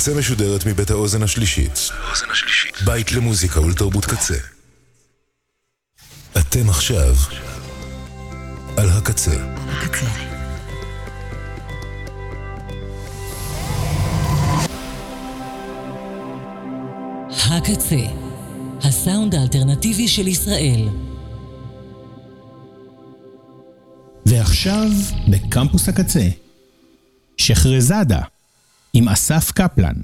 הקצה משודרת מבית האוזן השלישית. בית למוזיקה ולתרבות קצה. אתם עכשיו על הקצה. הקצה, הסאונד האלטרנטיבי של ישראל. ועכשיו בקמפוס הקצה, שחרזאדה עם אסף קפלן.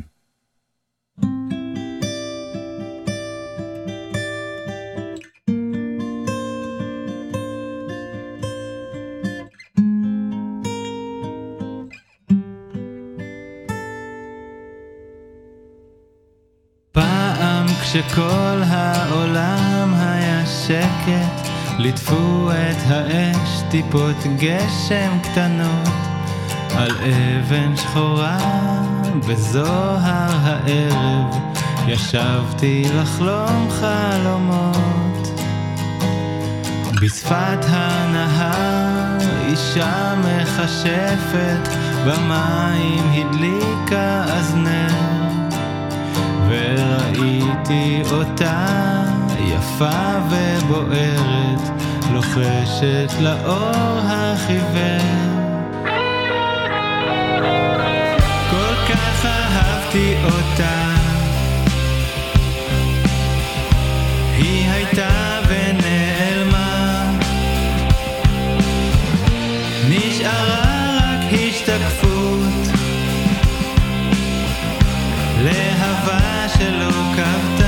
כשכל העולם היה שקט, ליטפו את האש טיפות גשם קטנות על אבן שחורה בזוהר הערב, ישבתי לחלום חלומות. בשפת הנהר אישה מכשפת, במים הדליקה אז נר. וראיתי אותה יפה ובוערת, לוחשת לאור החיוור. אהבתי אותה, היא הייתה ונעלמה, נשארה רק השתקפות. להבה שלא כבתה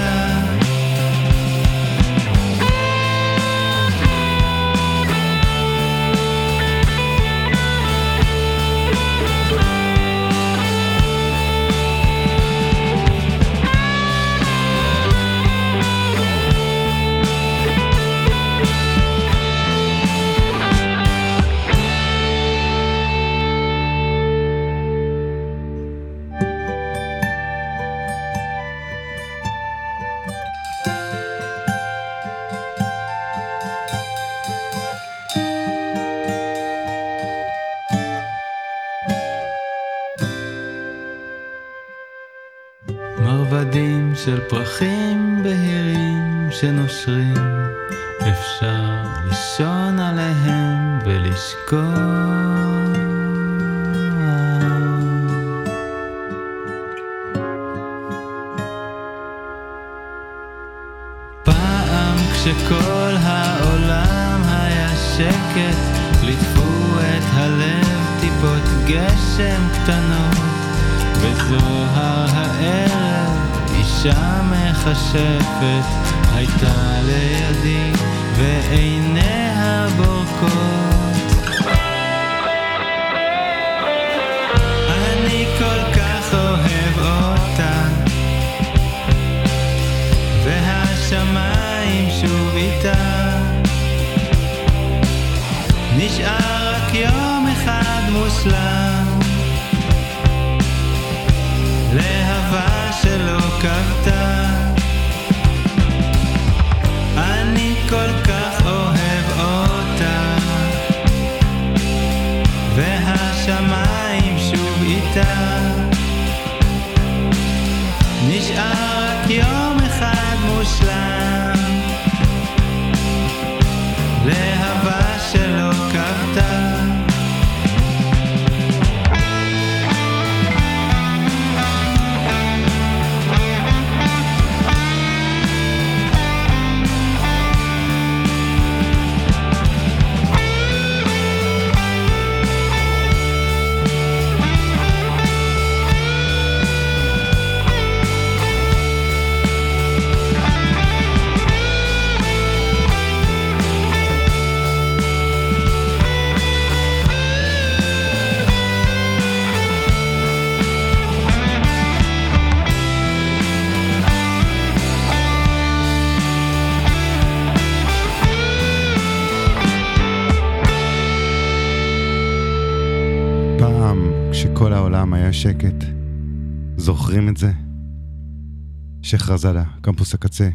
שחרזאדה, קמפוס הקצה,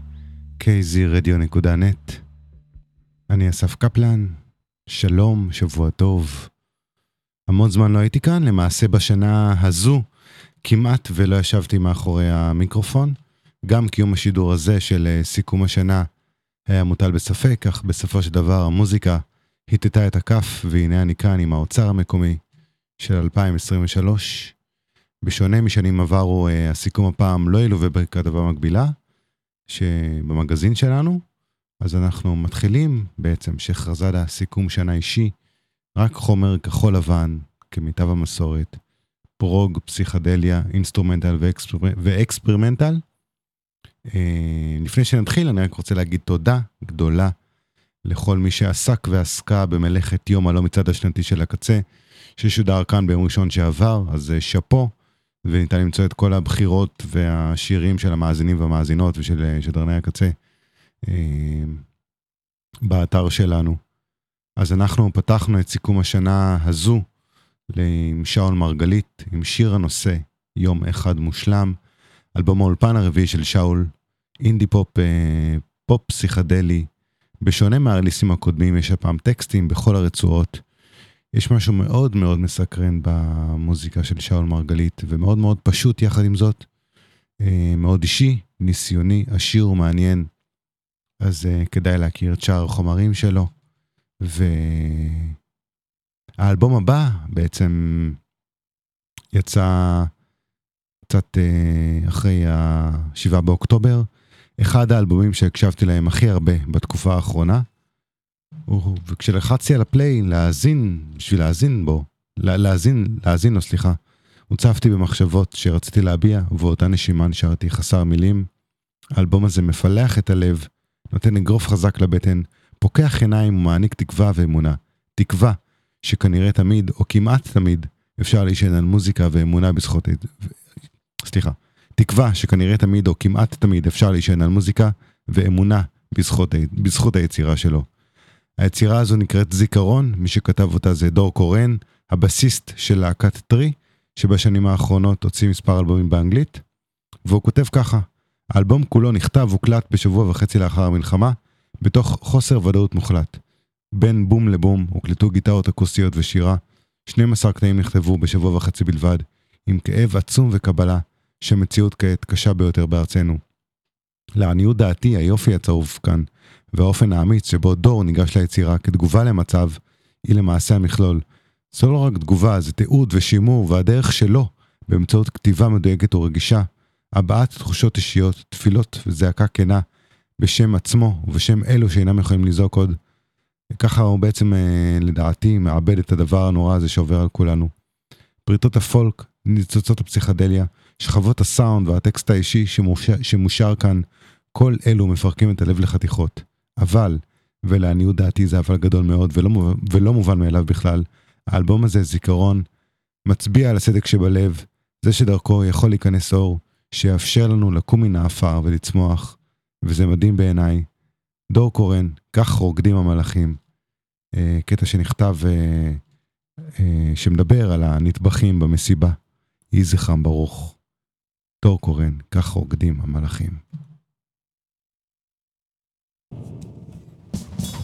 kzradio.net. אני אסף קפלן, שלום, שבוע טוב. המון זמן לא הייתי כאן, למעשה בשנה הזו כמעט ולא ישבתי מאחורי המיקרופון. גם קיום השידור הזה של אה, סיכום השנה היה מוטל בספק, אך בסופו של דבר המוזיקה היטטה את הכף, והנה אני כאן עם האוצר המקומי של 2023. בשונה משנים עברו, אה, הסיכום הפעם לא ילווה בכתבה מקבילה, שבמגזין שלנו, אז אנחנו מתחילים בעצם שחרזדה סיכום שנה אישי, רק חומר כחול לבן, כמיטב המסורת, prog, פסיכדליה, instrumental ו exper... ו experimental. אה, לפני שנתחיל, אני רק רוצה להגיד תודה גדולה לכל מי שעסק ועסקה במלאכת יום הלא מצעד השנתי של הקצה, ששודר כאן ביום ראשון שעבר, אז אה, שאפו, וניתן למצוא את כל הבחירות והשירים של המאזינים והמאזינות ושל אה, שדרני הקצה באתר שלנו. אז אנחנו פתחנו את סיכום השנה הזו עם שאול מרגלית, עם שיר הנושא, יום אחד מושלם, אלבום האולפן הרביעי של שאול, אינדי פופ, אה, פופ פסיכדלי. בשונה מהרליסים הקודמים, יש הפעם טקסטים בכל הרצועות. יש משהו מאוד מאוד מסקרן במוזיקה של שאול מרגלית, ומאוד מאוד פשוט יחד עם זאת. אה, מאוד אישי, ניסיוני, עשיר ומעניין. אז אה, כדאי להכיר את שאר החומרים שלו. והאלבום הבא בעצם יצא קצת אה, אחרי ה-7 באוקטובר, אחד האלבומים שהקשבתי להם הכי הרבה בתקופה האחרונה. וכשלחצתי על הפליי להאזין, בשביל להאזין בו, להאזין, להאזין לו, סליחה, הוצפתי במחשבות שרציתי להביע, ובאותה נשימה נשארתי חסר מילים. האלבום הזה מפלח את הלב, נותן אגרוף חזק לבטן, פוקח עיניים ומעניק תקווה ואמונה. תקווה שכנראה תמיד, או כמעט תמיד, אפשר להישען על מוזיקה ואמונה בזכות... סליחה. תקווה שכנראה תמיד, או כמעט תמיד, אפשר להישען על מוזיקה ואמונה בזכות, בזכות היצירה שלו. היצירה הזו נקראת זיכרון, מי שכתב אותה זה דור קורן, הבסיסט של להקת טרי, שבשנים האחרונות הוציא מספר אלבומים באנגלית, והוא כותב ככה: האלבום כולו נכתב והוקלט בשבוע וחצי לאחר המלחמה, בתוך חוסר ודאות מוחלט. בין בום לבום הוקלטו גיטרות אקוסטיות ושירה, 12 קטעים נכתבו בשבוע וחצי בלבד, עם כאב עצום וקבלה, שמציאות כעת קשה ביותר בארצנו. לעניות דעתי, היופי הצרוף כאן, והאופן האמיץ שבו דור ניגש ליצירה כתגובה למצב, היא למעשה המכלול. זו לא רק תגובה, זה תיעוד ושימור, והדרך שלו, באמצעות כתיבה מדויקת ורגישה, הבעת תחושות אישיות, תפילות וזעקה כנה, בשם עצמו ובשם אלו שאינם יכולים לזעוק עוד. ככה הוא בעצם, אה, לדעתי, מאבד את הדבר הנורא הזה שעובר על כולנו. פריטות הפולק, ניצוצות הפסיכדליה, שכבות הסאונד והטקסט האישי שמושר, שמושר כאן, כל אלו מפרקים את הלב לחתיכות. אבל, ולעניות דעתי זה אבל גדול מאוד ולא, ולא מובן מאליו בכלל, האלבום הזה, זיכרון, מצביע על הסדק שבלב, זה שדרכו יכול להיכנס אור, שיאפשר לנו לקום מן האפר ולצמוח, וזה מדהים בעיניי. דור קורן, כך רוקדים המלאכים. אה, קטע שנכתב, אה, אה, שמדבר על הנטבחים במסיבה. יהי זכרם ברוך. דור קורן, כך רוקדים המלאכים. あっ!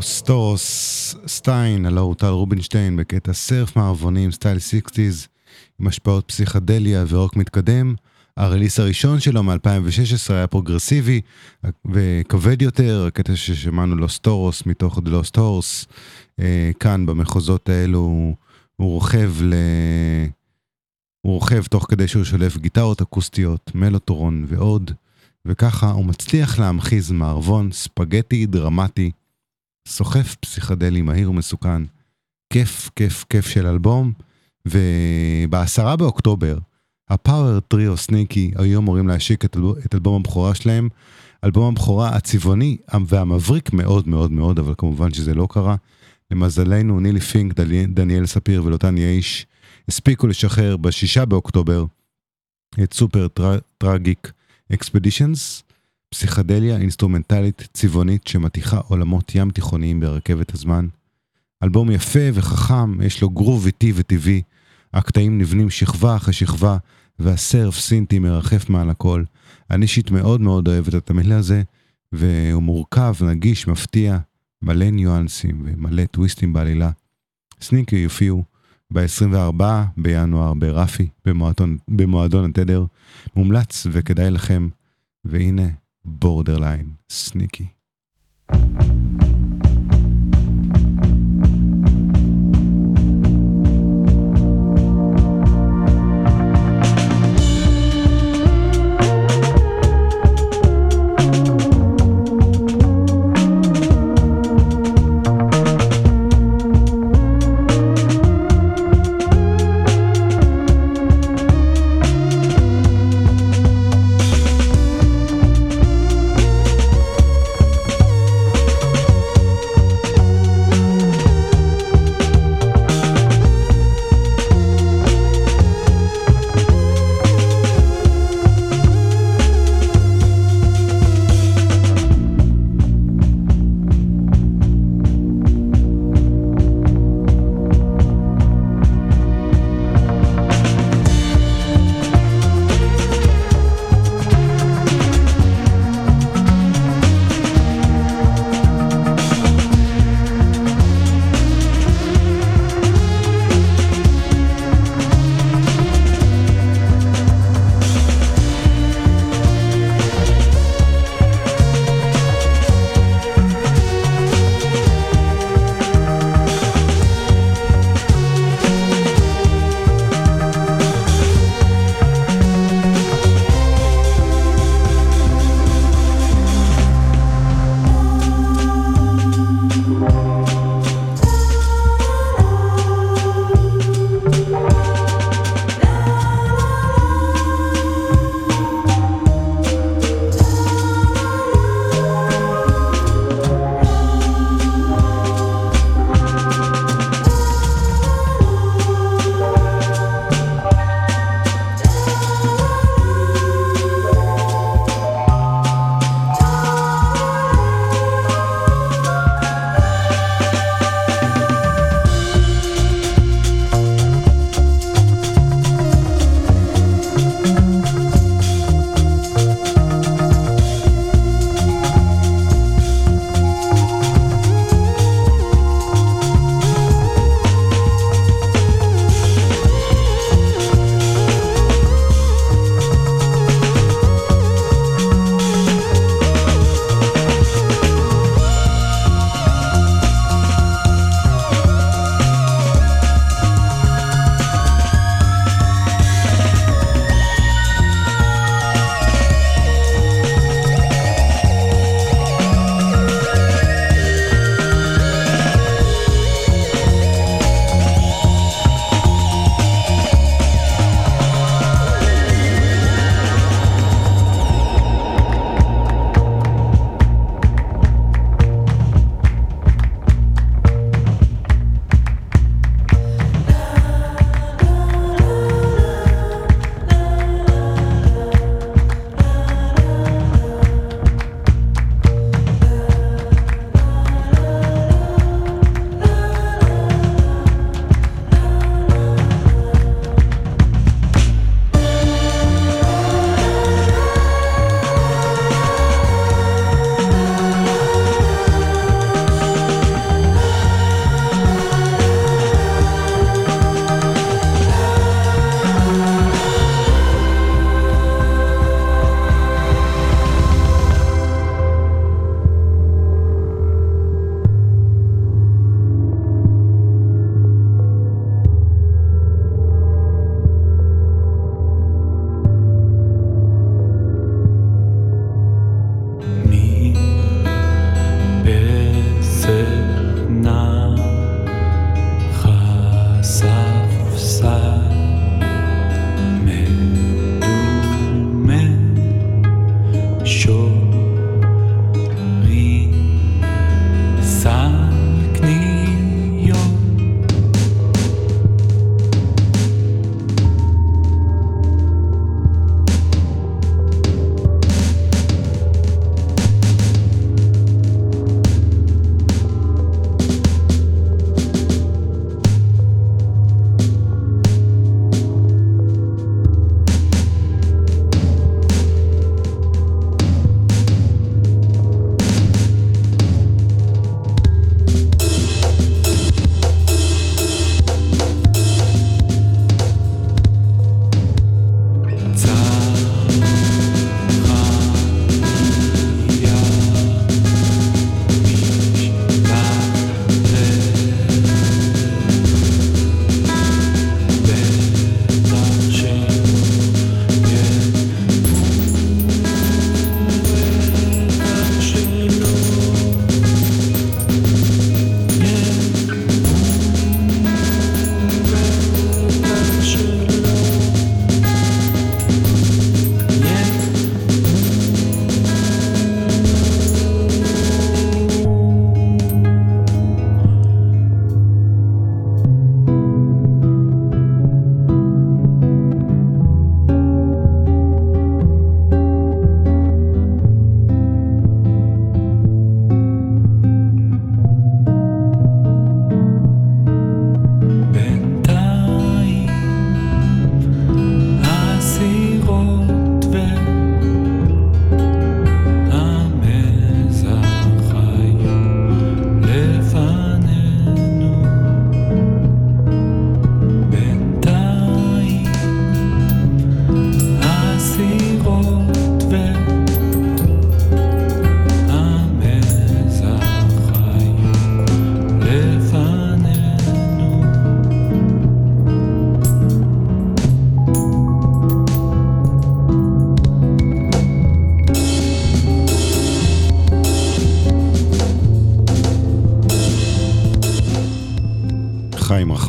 סטורוס סטיין, הלו הוא טל רובינשטיין בקטע surf מערבונים style 60's עם השפעות פסיכדליה ורוק מתקדם. ה release הראשון שלו מ-2016 היה פרוגרסיבי וכבד יותר, הקטע ששמענו לו סטורוס מתוך The Lost Horse, אה, כאן במחוזות האלו הוא רוכב ל... הוא רוכב תוך כדי שהוא שולף גיטרות אקוסטיות, מלוטרון ועוד, וככה הוא מצליח להמחיז מערבון ספגטי דרמטי, סוחף פסיכדלי מהיר ומסוכן. כיף, כיף, כיף של אלבום, ובעשרה באוקטובר, הפאוור טריו סניקי היו אמורים להשיק את, אלב... את אלבום הבכורה שלהם, אלבום הבכורה הצבעוני והמבריק מאוד מאוד מאוד, אבל כמובן שזה לא קרה. למזלנו, נילי פינק, דניאל ספיר ולוטן יאיש הספיקו לשחרר בשישה באוקטובר את Super Tra... Tragic Expeditions, פסיכדליה אינסטרומנטלית צבעונית שמתיחה עולמות ים תיכוניים ברכבת הזמן. אלבום יפה וחכם, יש לו גרוב איטי וטבעי, הקטעים נבנים שכבה אחרי שכבה, וה surf סינטי מרחף מעל הכל. אני אישית מאוד מאוד אוהב את התמהיל הזה, והוא מורכב, נגיש, מפתיע, מלא ניואנסים ומלא טוויסטים בעלילה. סניקי יופיעו ב-24 בינואר ברפי, במועדון, במועדון התדר. מומלץ וכדאי לכם, והנה בורדרליין, סניקי.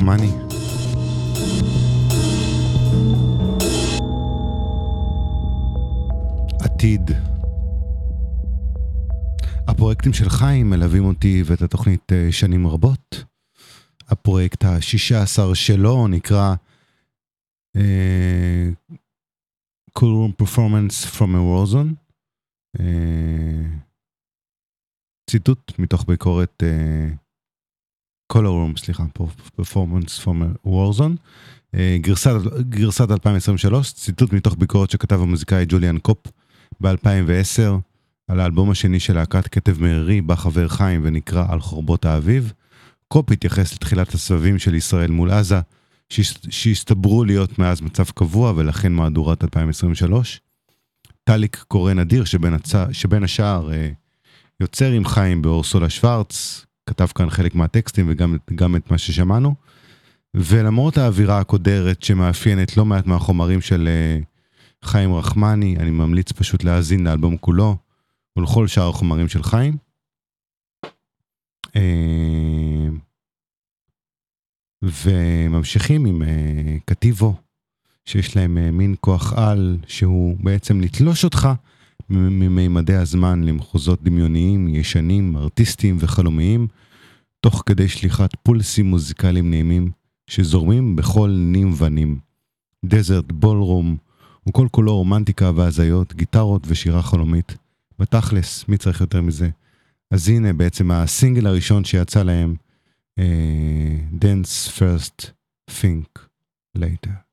רחמני. עתיד. הפרויקטים של חיים מלווים אותי ואת התוכנית אה, שנים רבות. הפרויקט השישה עשר שלו נקרא Performance from a Warzone. אה, ציטוט מתוך ביקורת אה, Color Room, סליחה, a Warzone. אה, גרסת, גרסת 2023, ציטוט מתוך ביקורת שכתב המוזיקאי ג'וליאן קופ ב-2010 על האלבום השני של להקת כתב מררי, בה חבר חיים ונקרא על חורבות האביב. קופ התייחס לתחילת הסבבים של ישראל מול עזה, שהסתברו להיות מאז מצב קבוע ולכן מהדורת 2023. טאליק קורא נדיר שבין, הצ... שבין השאר אה, יוצר עם חיים באורסולה שוורץ, כתב כאן חלק מהטקסטים וגם את מה ששמענו. ולמרות האווירה הקודרת שמאפיינת לא מעט מהחומרים של אה, חיים רחמני, אני ממליץ פשוט להאזין לאלבום כולו ולכל שאר החומרים של חיים. אה, וממשיכים עם אה, קטיבו, שיש להם מין כוח על שהוא בעצם לתלוש אותך ממימדי הזמן למחוזות דמיוניים, ישנים, ארטיסטיים וחלומיים, תוך כדי שליחת פולסים מוזיקליים נעימים שזורמים בכל נים ונים. דזרט בולרום הוא כל כולו רומנטיקה והזיות, גיטרות ושירה חלומית. בתכלס, מי צריך יותר מזה? אז הנה בעצם הסינגל הראשון שיצא להם, uh, Dance First, Think Later.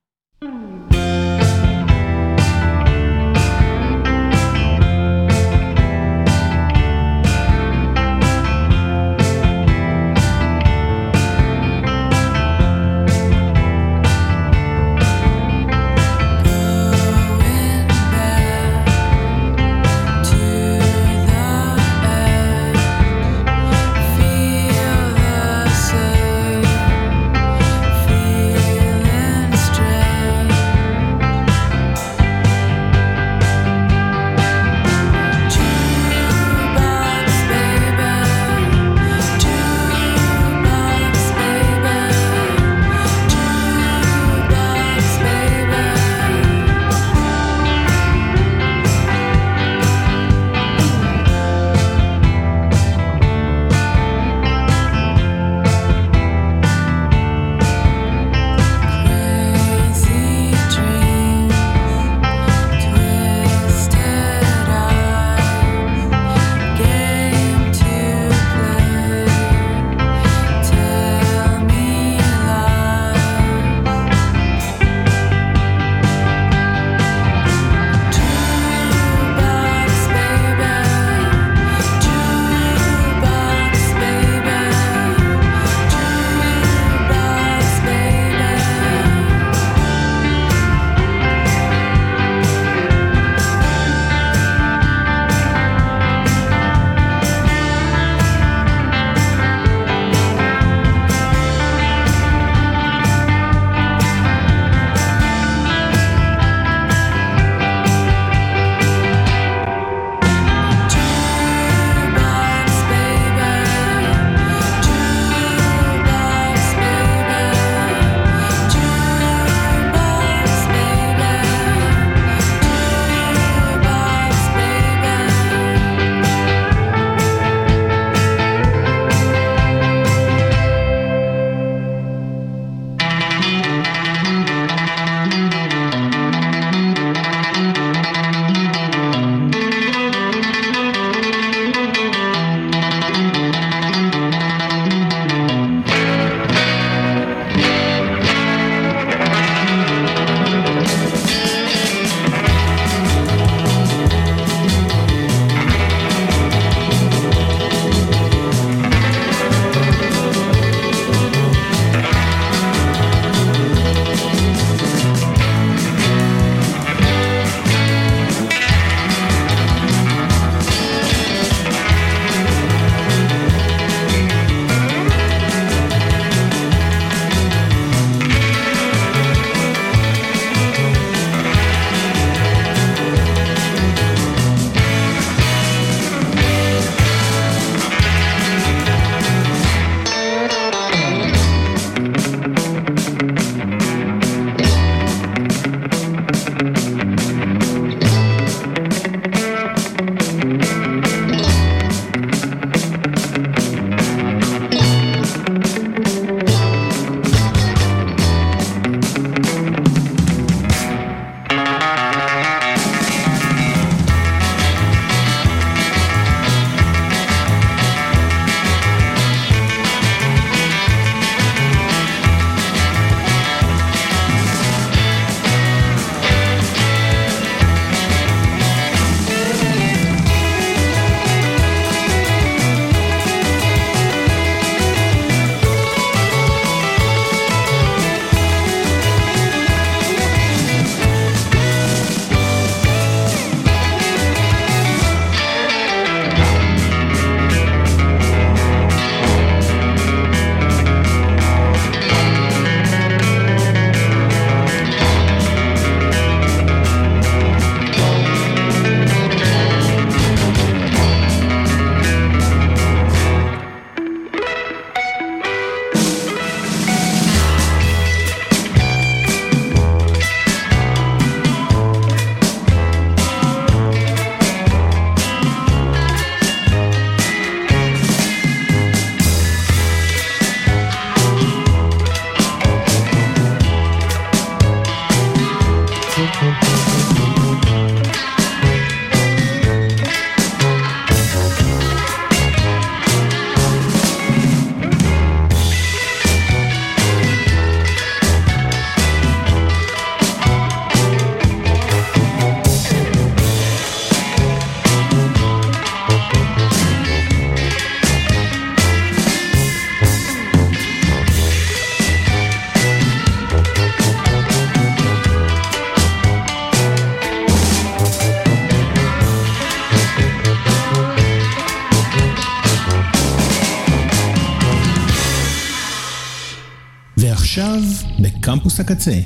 בקמפוס הקצה,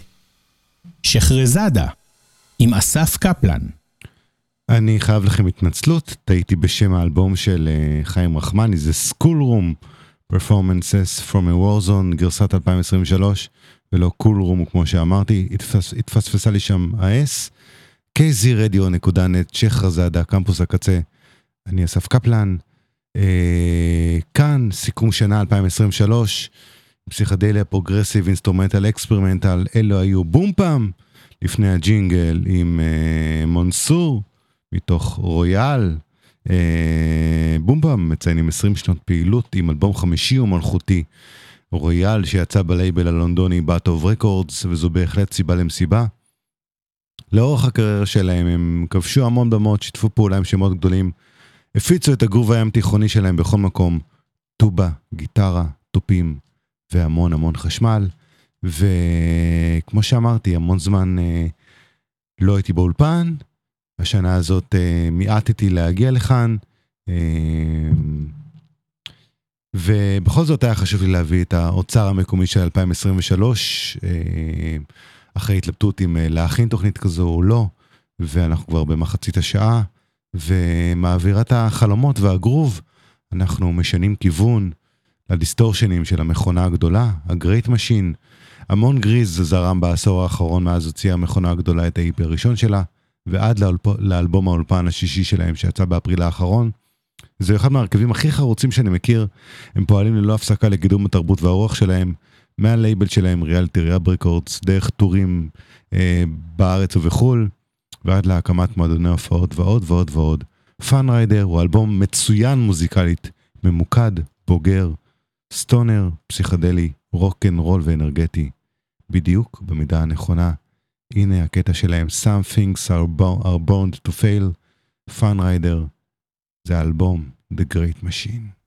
שחרזאדה, עם אסף קפלן. אני חייב לכם התנצלות, טעיתי בשם האלבום של אה, חיים רחמני, זה School Room Performances From a Warzone, גרסת 2023, ולא Cool Room כמו שאמרתי, התפס, התפספסה לי שם ה-S, kzradio.net, שחרזאדה, קמפוס הקצה, אני אסף קפלן, אה, כאן סיכום שנה 2023, פסיכדליה progressive instrumental experimental, אלו היו בום פם, לפני הג'ינגל עם אה, מונסור. מתוך רויאל. אה, בום פם מציינים 20 שנות פעילות עם אלבום חמישי ומלכותי. רויאל שיצא בלייבל הלונדוני Batov Records וזו בהחלט סיבה למסיבה. לאורך הקריירה שלהם הם כבשו המון במות, שיתפו פעולה עם שמות גדולים, הפיצו את הגרוב הים תיכוני שלהם בכל מקום, טובה, גיטרה, תופים והמון המון חשמל. וכמו שאמרתי, המון זמן אה, לא הייתי באולפן, השנה הזאת אה, מיעטתי להגיע לכאן, אה, ובכל זאת היה חשוב לי להביא את האוצר המקומי של 2023, אה, אחרי התלבטות אם אה, להכין תוכנית כזו או לא, ואנחנו כבר במחצית השעה, ומאווירת החלומות והגרוב, אנחנו משנים כיוון לדיסטורשנים של המכונה הגדולה, ה Great Machine. המון גריז זרם בעשור האחרון מאז הוציאה המכונה הגדולה את ה-EP הראשון שלה. ועד לאלפ... לאלבום האולפן השישי שלהם שיצא באפריל האחרון. זה אחד מהרכבים הכי חרוצים שאני מכיר, הם פועלים ללא הפסקה לקידום התרבות והרוח שלהם, מהלייבל שלהם Reality Rehab Records, דרך טורים אה, בארץ ובחו"ל, ועד להקמת מועדוני הופעות ועוד ועוד ועוד. Fun Rider הוא אלבום מצוין מוזיקלית, ממוקד, בוגר, stoner, פסיכדלי, רול ואנרגטי. בדיוק במידה הנכונה. הנה הקטע שלהם, Some things are, bo- are bound to fail, Fun Rider, זה האלבום The Great Machine.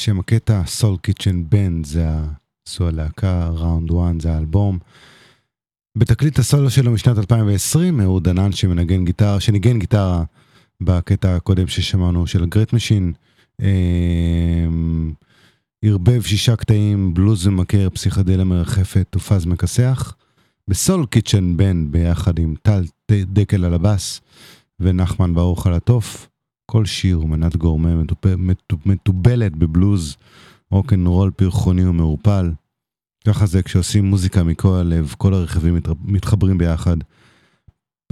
שם הקטע, סול קיצ'ן בן, זו הלהקה, ראונד 1 זה האלבום. בתקליט הסולו שלו משנת 2020, אהוד דנן שמנגן גיטרה, שניגן גיטרה בקטע הקודם ששמענו של הגרט משין. ערבב שישה קטעים, בלוז ומכר, פסיכדלה מרחפת ופז מכסח. בסול קיצ'ן בן ביחד עם טל דקל על הבאס ונחמן ברוך על התוף. כל שיר מנת גורמה. מתובלת בבלוז, רוקנרול פרחוני ומעורפל. ככה זה כשעושים מוזיקה מכל הלב, כל הרכיבים מת... מתחברים ביחד.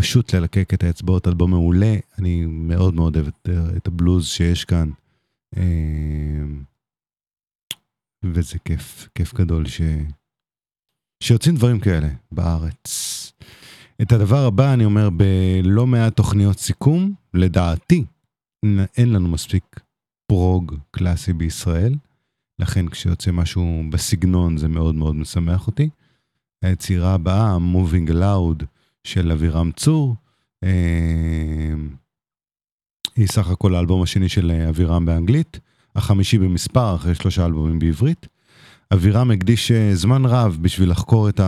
פשוט ללקק את האצבעות, אלבום מעולה, אני מאוד מאוד אוהב את, את הבלוז שיש כאן. אה, וזה כיף, כיף גדול ש... שיוצאים דברים כאלה בארץ. את הדבר הבא אני אומר בלא מעט תוכניות סיכום, לדעתי אין לנו מספיק פרוג קלאסי בישראל, לכן כשיוצא משהו בסגנון זה מאוד מאוד משמח אותי. היצירה הבאה, Moving Loud של אבירם צור, אה, היא סך הכל האלבום השני של אה, אבירם באנגלית, החמישי במספר אחרי שלושה אלבומים בעברית. אבירם הקדיש אה, זמן רב בשביל לחקור את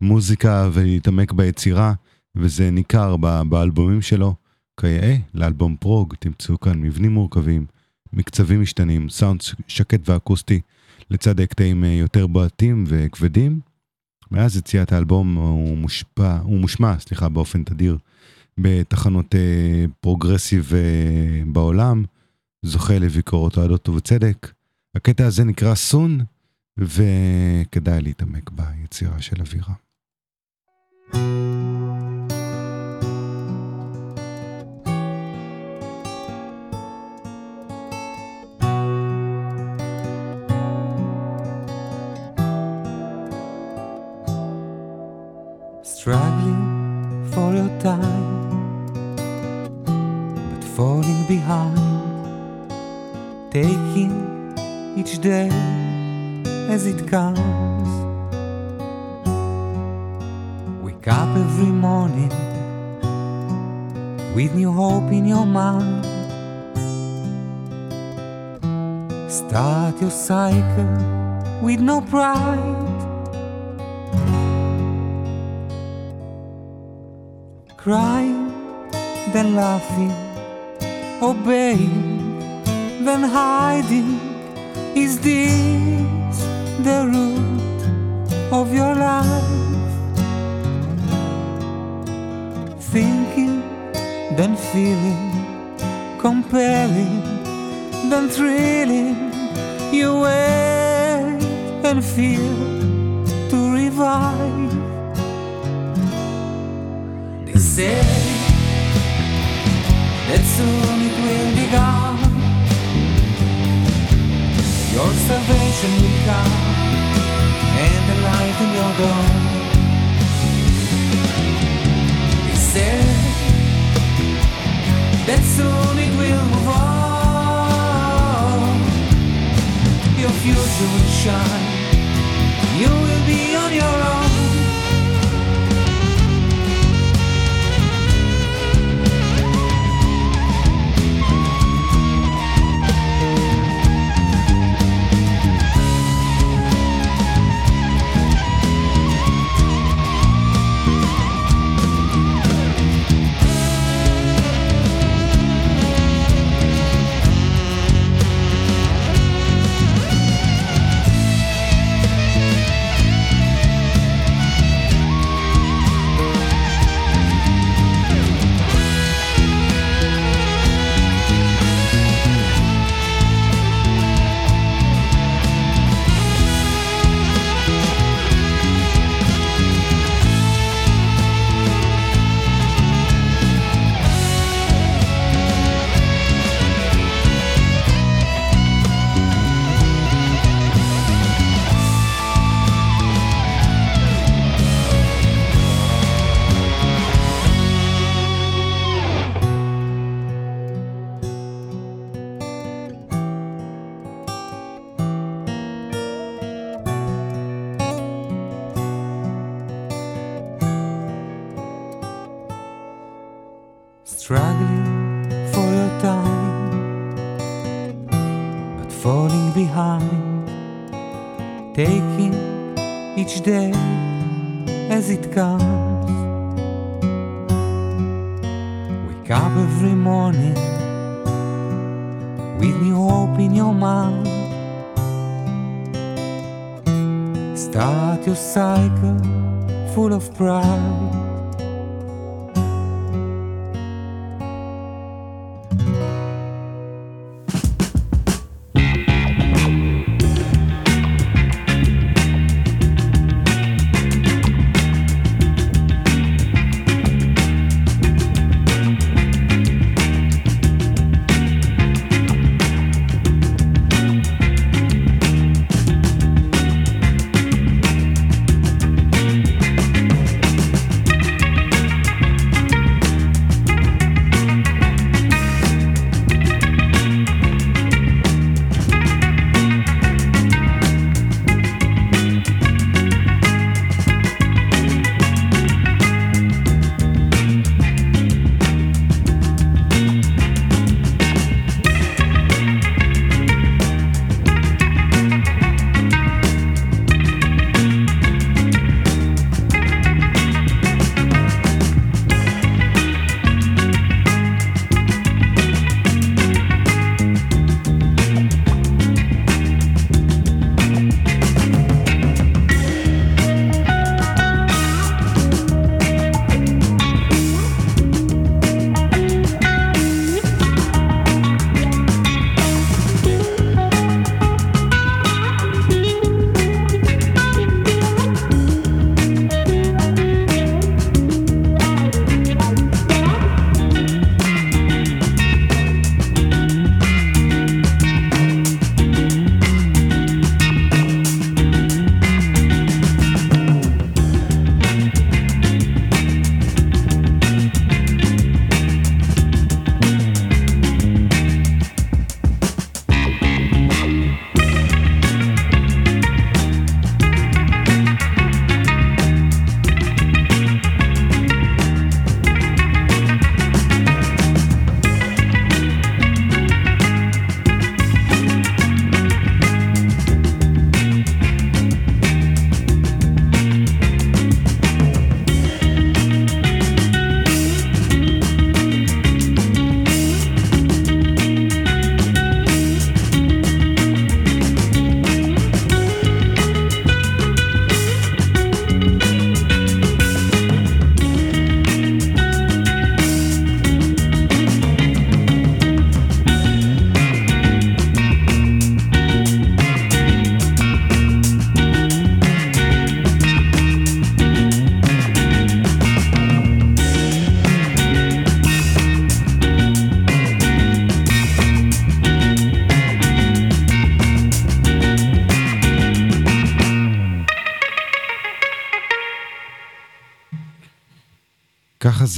המוזיקה ולהתעמק ביצירה, וזה ניכר באלבומים שלו. כיאה, לאלבום prog תמצאו כאן מבנים מורכבים, מקצבים משתנים, סאונד שקט ואקוסטי, לצד הקטעים אה, יותר בועטים וכבדים. מאז יציאת האלבום הוא מושפע, הוא מושמע, סליחה, באופן תדיר בתחנות אה, progressive אה, בעולם, זוכה לביקורות אוהדות ובצדק. הקטע הזה נקרא סון, וכדאי להתעמק ביצירה של אבירה. Struggling for your time, but falling behind, taking each day as it comes. Wake up every morning with new hope in your mind. Start your cycle with no pride. Crying, then laughing, obeying, then hiding. Is this the root of your life? Thinking, then feeling, comparing, then thrilling. You wait and feel Say that soon it will be gone. Your salvation will come and the light in your door. They say that soon it will move on. Your future will shine. You will be on your own.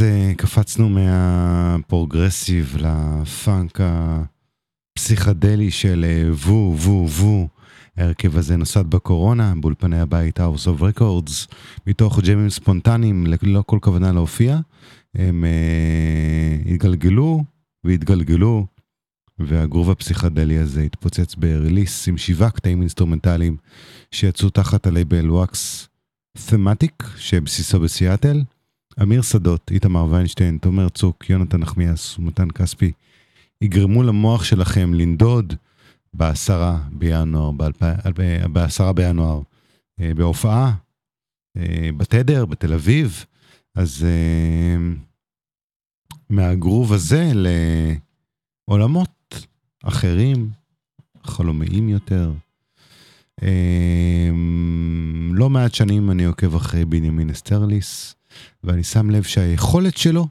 זה, קפצנו מהפרוגרסיב לפאנק הפסיכדלי של אה, וו, וו, וו. ההרכב הזה נוסד בקורונה, באולפני הבית House of Records, מתוך ג'מים ספונטניים, ללא כל כוונה להופיע. הם אה, התגלגלו והתגלגלו, והגרוב הפסיכדלי הזה התפוצץ ב release עם שבעה קטעים אינסטרומנטליים שיצאו תחת הלייבל וואקס תמטיק, שבסיסו בסיאטל. אמיר שדות, איתמר ויינשטיין, תומר צוק, יונתן נחמיאס ומתן כספי יגרמו למוח שלכם לנדוד בעשרה בינואר, בעשרה בינואר, אה, בהופעה, אה, בתדר, בתל אביב, אז אה, מהגרוב הזה לעולמות אחרים, חלומיים יותר. לא מעט שנים אני עוקב אחרי בנימין אסטרליס, ואני שם לב שהיכולת שלו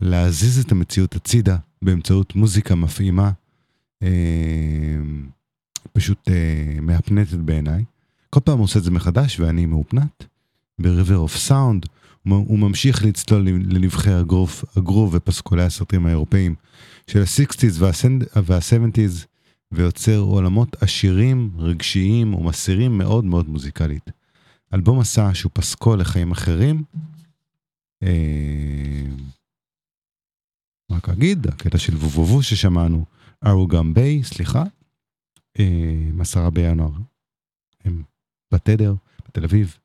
להזיז את המציאות הצידה באמצעות מוזיקה מפעימה, אה, פשוט אה, מהפנטת בעיניי. כל פעם הוא עושה את זה מחדש ואני מהופנט. ב-River of Sound הוא ממשיך לצלול לנבחי הגרוב, הגרוב ופסקולי הסרטים האירופאים של ה-60's וה-70's ויוצר עולמות עשירים, רגשיים ומסעירים מאוד מאוד מוזיקלית. אלבום מסע שהוא פסקול לחיים אחרים. אה, רק אגיד, הקטע של וובובו ששמענו, ארוגם ביי, סליחה, אה, עשרה בינואר. הם בתדר, בתל אביב.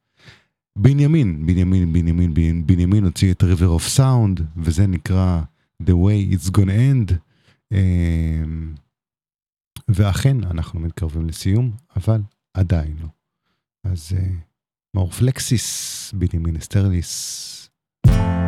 בנימין, בנימין, בנימין, בנימין, הוציא את River of Sound, וזה נקרא The way it's gonna end. אה, ואכן, אנחנו מתקרבים לסיום, אבל עדיין לא. אז אה, מאור פלקסיס, בנימין אסטרליס. בנימין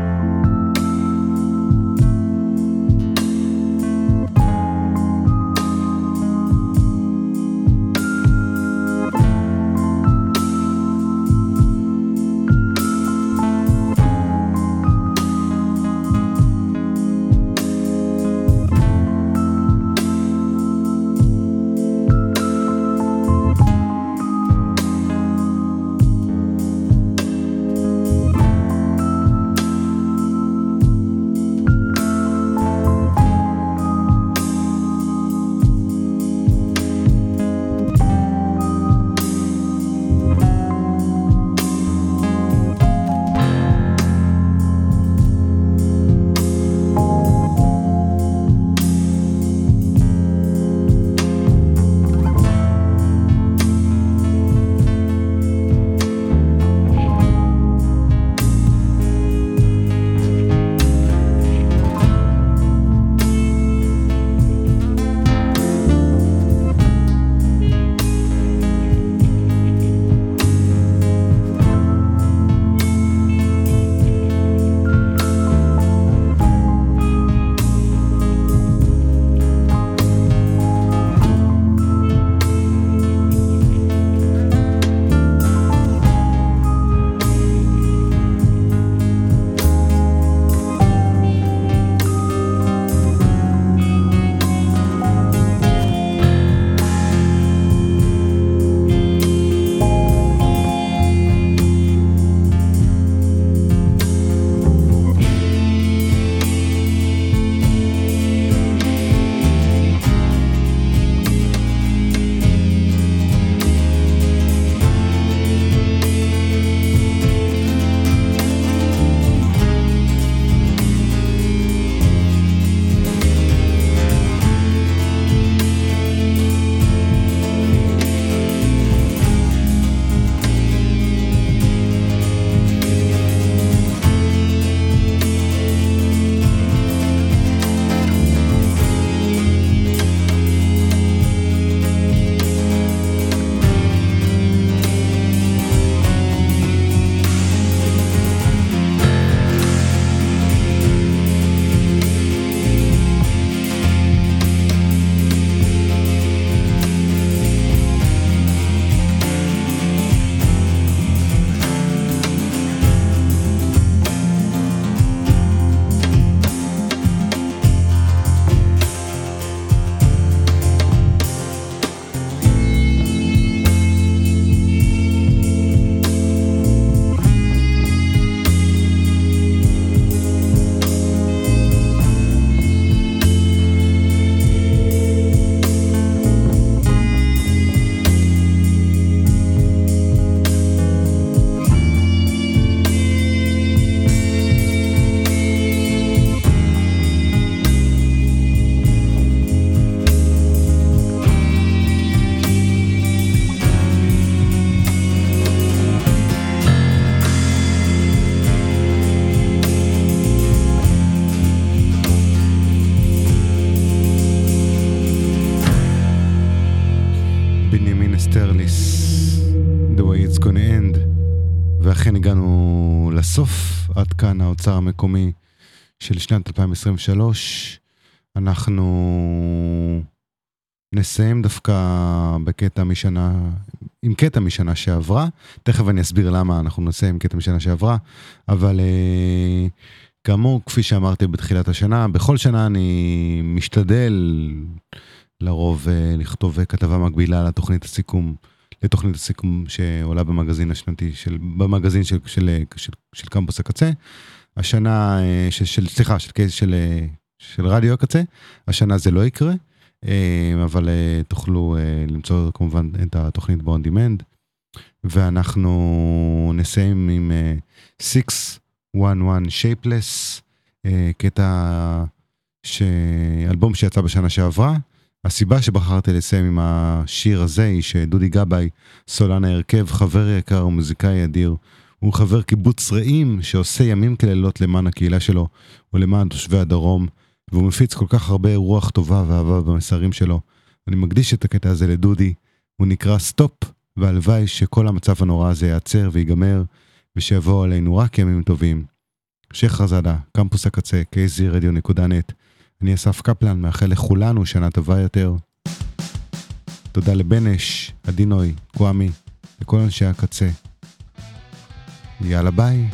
המקומי של שנת 2023. אנחנו נסיים דווקא בקטע משנה, עם קטע משנה שעברה. תכף אני אסביר למה אנחנו נסיים עם קטע משנה שעברה, אבל אה, כאמור, כפי שאמרתי בתחילת השנה, בכל שנה אני משתדל לרוב אה, לכתוב כתבה מקבילה לתוכנית הסיכום, לתוכנית הסיכום שעולה במגזין השנתי, של, במגזין של, של, של, של קמפוס הקצה. השנה, אה, של, סליחה, של, של, של, אה, של רדיו הקצה, השנה זה לא יקרה, אה, אבל תוכלו למצוא כמובן את התוכנית ב-on demand, ואנחנו נסיים עם אה, 611 Shapeless, אה, קטע, ש... אלבום שיצא בשנה שעברה, הסיבה שבחרתי לסיים עם השיר הזה היא שדודי גבאי, סולן ההרכב, חבר יקר ומוזיקאי אדיר, הוא חבר קיבוץ רעים שעושה ימים כלילות למען הקהילה שלו ולמען תושבי הדרום, והוא מפיץ כל כך הרבה רוח טובה ואהבה במסרים שלו. אני מקדיש את הקטע הזה לדודי, הוא נקרא Stop, והלוואי שכל המצב הנורא הזה ייעצר ויגמר, ושיבואו עלינו רק ימים טובים. שחרזאדה, קמפוס הקצה, kzradio.net. אני אסף קפלן, מאחל לכולנו שנה טובה יותר. תודה לבנש, עדינוי, קוואמי, לכל אנשי הקצה. יאללה ביי.